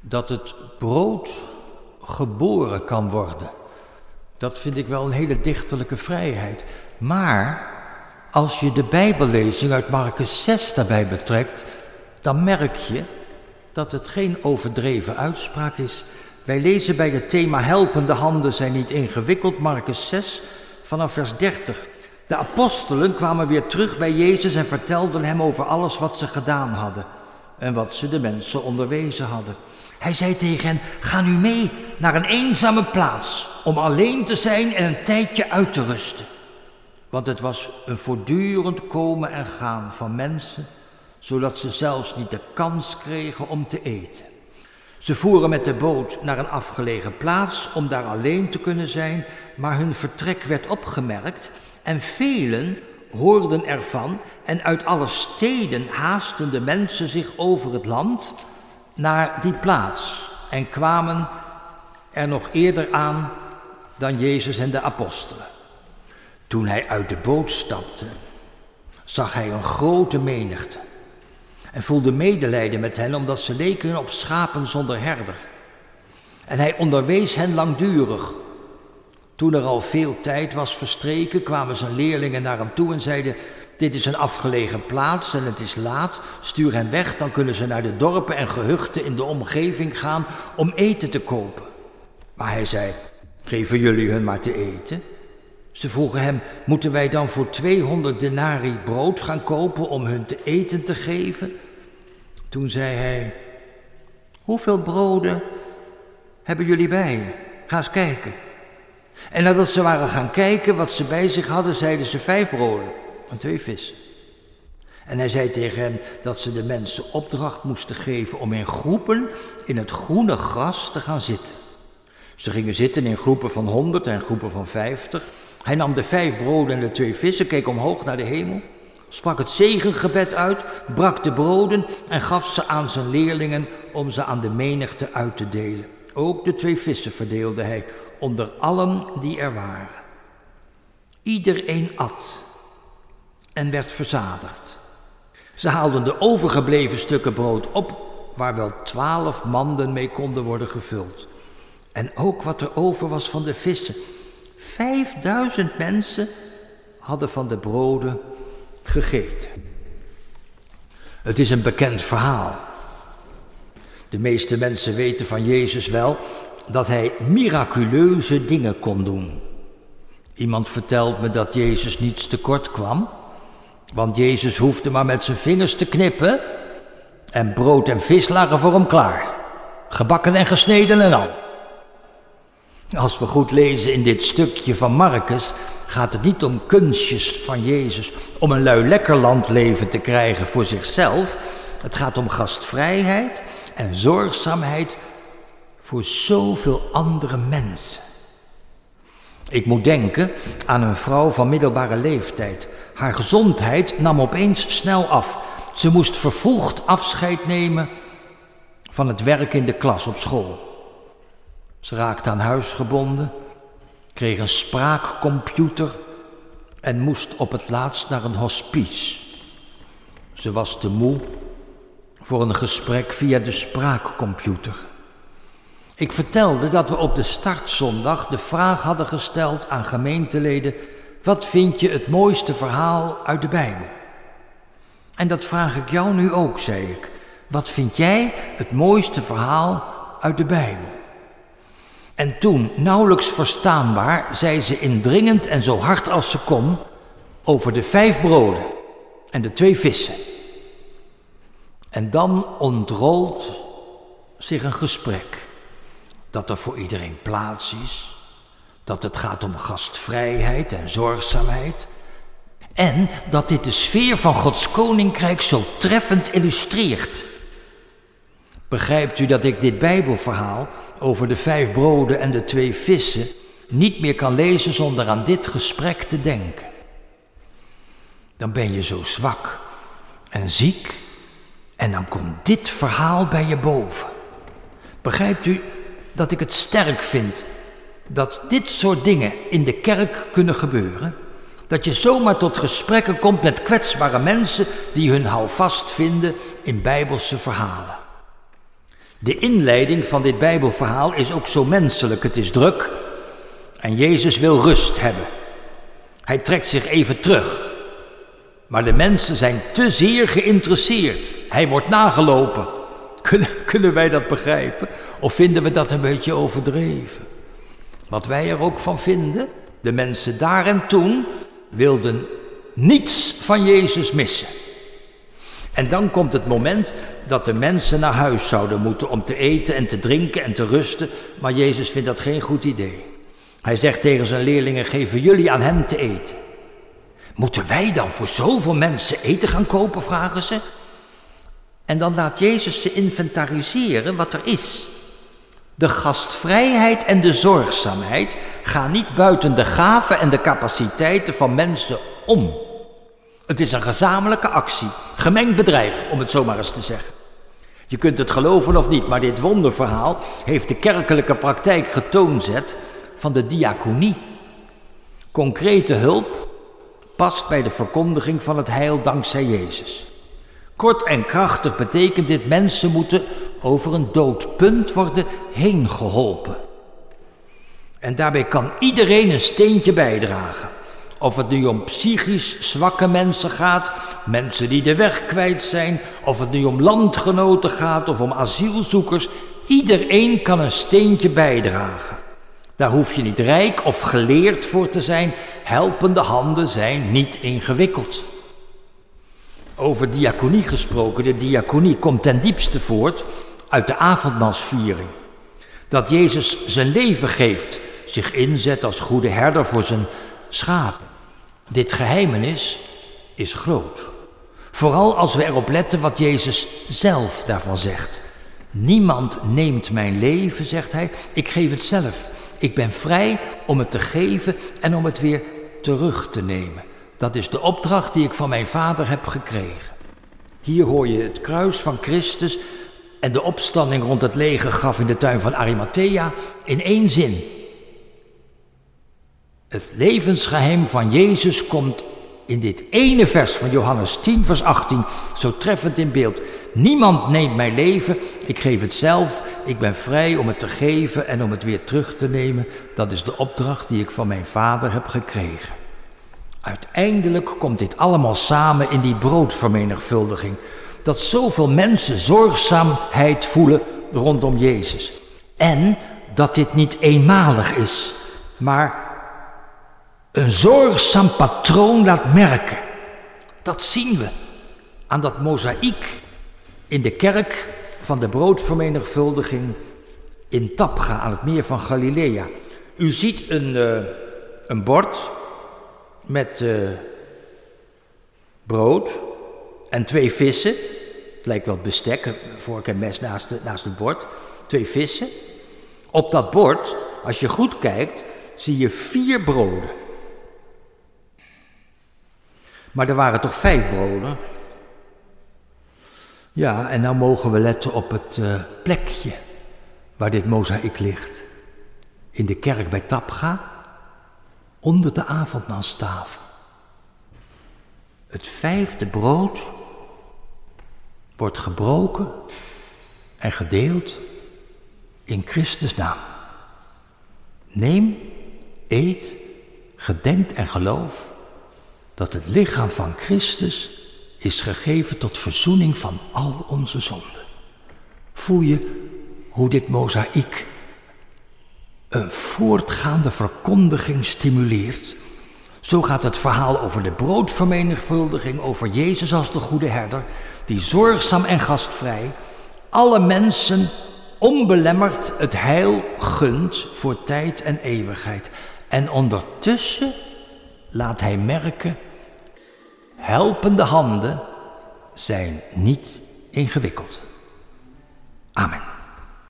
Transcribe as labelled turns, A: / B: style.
A: dat het brood geboren kan worden. Dat vind ik wel een hele dichterlijke vrijheid. Maar als je de Bijbellezing uit Marcus 6 daarbij betrekt, dan merk je dat het geen overdreven uitspraak is. Wij lezen bij het thema helpende handen zijn niet ingewikkeld, Marcus 6 vanaf vers 30. De apostelen kwamen weer terug bij Jezus en vertelden hem over alles wat ze gedaan hadden en wat ze de mensen onderwezen hadden. Hij zei tegen hen: Ga nu mee naar een eenzame plaats om alleen te zijn en een tijdje uit te rusten. Want het was een voortdurend komen en gaan van mensen, zodat ze zelfs niet de kans kregen om te eten. Ze voeren met de boot naar een afgelegen plaats om daar alleen te kunnen zijn, maar hun vertrek werd opgemerkt en velen hoorden ervan en uit alle steden haasten de mensen zich over het land naar die plaats en kwamen er nog eerder aan dan Jezus en de apostelen. Toen hij uit de boot stapte, zag hij een grote menigte en voelde medelijden met hen omdat ze leken op schapen zonder herder. En hij onderwees hen langdurig. Toen er al veel tijd was verstreken, kwamen zijn leerlingen naar hem toe en zeiden: Dit is een afgelegen plaats en het is laat. Stuur hen weg, dan kunnen ze naar de dorpen en gehuchten in de omgeving gaan om eten te kopen. Maar hij zei: Geven jullie hun maar te eten? Ze vroegen hem: Moeten wij dan voor 200 denari brood gaan kopen om hun te eten te geven? Toen zei hij: Hoeveel broden hebben jullie bij? Ga eens kijken. En nadat ze waren gaan kijken wat ze bij zich hadden, zeiden ze vijf broden en twee vissen. En hij zei tegen hen dat ze de mensen opdracht moesten geven om in groepen in het groene gras te gaan zitten. Ze gingen zitten in groepen van honderd en groepen van vijftig. Hij nam de vijf broden en de twee vissen, keek omhoog naar de hemel, sprak het zegengebed uit, brak de broden en gaf ze aan zijn leerlingen om ze aan de menigte uit te delen. Ook de twee vissen verdeelde hij onder allen die er waren. Iedereen at en werd verzadigd. Ze haalden de overgebleven stukken brood op, waar wel twaalf manden mee konden worden gevuld. En ook wat er over was van de vissen. Vijfduizend mensen hadden van de broden gegeten. Het is een bekend verhaal. De meeste mensen weten van Jezus wel dat hij miraculeuze dingen kon doen. Iemand vertelt me dat Jezus niets tekort kwam, want Jezus hoefde maar met zijn vingers te knippen en brood en vis lagen voor hem klaar, gebakken en gesneden en al. Als we goed lezen in dit stukje van Marcus, gaat het niet om kunstjes van Jezus om een lui lekker landleven te krijgen voor zichzelf. Het gaat om gastvrijheid en zorgzaamheid voor zoveel andere mensen. Ik moet denken aan een vrouw van middelbare leeftijd. Haar gezondheid nam opeens snel af. Ze moest vervoegd afscheid nemen van het werk in de klas op school. Ze raakte aan huis gebonden, kreeg een spraakcomputer en moest op het laatst naar een hospice. Ze was te moe voor een gesprek via de spraakcomputer. Ik vertelde dat we op de startzondag de vraag hadden gesteld aan gemeenteleden: wat vind je het mooiste verhaal uit de Bijbel? En dat vraag ik jou nu ook, zei ik. Wat vind jij het mooiste verhaal uit de Bijbel? En toen, nauwelijks verstaanbaar, zei ze indringend en zo hard als ze kon over de vijf broden en de twee vissen. En dan ontrolt zich een gesprek dat er voor iedereen plaats is, dat het gaat om gastvrijheid en zorgzaamheid en dat dit de sfeer van Gods koninkrijk zo treffend illustreert. Begrijpt u dat ik dit Bijbelverhaal over de vijf broden en de twee vissen niet meer kan lezen zonder aan dit gesprek te denken? Dan ben je zo zwak en ziek en dan komt dit verhaal bij je boven. Begrijpt u dat ik het sterk vind dat dit soort dingen in de kerk kunnen gebeuren. Dat je zomaar tot gesprekken komt met kwetsbare mensen die hun houvast vinden in bijbelse verhalen. De inleiding van dit Bijbelverhaal is ook zo menselijk. Het is druk en Jezus wil rust hebben. Hij trekt zich even terug. Maar de mensen zijn te zeer geïnteresseerd. Hij wordt nagelopen. Kunnen, kunnen wij dat begrijpen? Of vinden we dat een beetje overdreven? Wat wij er ook van vinden, de mensen daar en toen wilden niets van Jezus missen. En dan komt het moment dat de mensen naar huis zouden moeten om te eten en te drinken en te rusten, maar Jezus vindt dat geen goed idee. Hij zegt tegen zijn leerlingen: geven jullie aan hem te eten. Moeten wij dan voor zoveel mensen eten gaan kopen, vragen ze. En dan laat Jezus ze inventariseren wat er is. De gastvrijheid en de zorgzaamheid gaan niet buiten de gaven en de capaciteiten van mensen om. Het is een gezamenlijke actie, gemengd bedrijf, om het zomaar eens te zeggen. Je kunt het geloven of niet, maar dit wonderverhaal heeft de kerkelijke praktijk getoonzet van de diaconie. Concrete hulp past bij de verkondiging van het heil dankzij Jezus. Kort en krachtig betekent dit mensen moeten over een dood punt worden heen geholpen. En daarbij kan iedereen een steentje bijdragen. Of het nu om psychisch zwakke mensen gaat, mensen die de weg kwijt zijn, of het nu om landgenoten gaat of om asielzoekers, iedereen kan een steentje bijdragen. Daar hoef je niet rijk of geleerd voor te zijn, helpende handen zijn niet ingewikkeld. Over diaconie gesproken, de diaconie komt ten diepste voort uit de avondmaalsviering. Dat Jezus zijn leven geeft, zich inzet als goede herder voor zijn schapen. Dit geheimenis is groot. Vooral als we erop letten wat Jezus zelf daarvan zegt. Niemand neemt mijn leven, zegt hij, ik geef het zelf. Ik ben vrij om het te geven en om het weer terug te nemen. Dat is de opdracht die ik van mijn vader heb gekregen. Hier hoor je het kruis van Christus en de opstanding rond het lege graf in de tuin van Arimathea in één zin. Het levensgeheim van Jezus komt in dit ene vers van Johannes 10, vers 18 zo treffend in beeld. Niemand neemt mijn leven, ik geef het zelf, ik ben vrij om het te geven en om het weer terug te nemen. Dat is de opdracht die ik van mijn vader heb gekregen. Uiteindelijk komt dit allemaal samen in die broodvermenigvuldiging. Dat zoveel mensen zorgzaamheid voelen rondom Jezus. En dat dit niet eenmalig is, maar een zorgzaam patroon laat merken. Dat zien we aan dat mozaïek in de kerk van de broodvermenigvuldiging in Tapga aan het meer van Galilea. U ziet een, uh, een bord met uh, brood en twee vissen. Het lijkt wel bestek, vork en mes naast, de, naast het bord. Twee vissen. Op dat bord, als je goed kijkt, zie je vier broden. Maar er waren toch vijf broden? Ja, en nou mogen we letten op het uh, plekje waar dit mozaïek ligt. In de kerk bij Tapga, onder de avondmaalstafel. Het vijfde brood wordt gebroken en gedeeld in Christus naam. Neem, eet, gedenkt en geloof dat het lichaam van Christus is gegeven tot verzoening van al onze zonden. Voel je hoe dit mozaïek een voortgaande verkondiging stimuleert? Zo gaat het verhaal over de broodvermenigvuldiging, over Jezus als de goede herder, die zorgzaam en gastvrij alle mensen onbelemmerd het heil gunt voor tijd en eeuwigheid. En ondertussen laat hij merken helpende handen zijn niet ingewikkeld. Amen.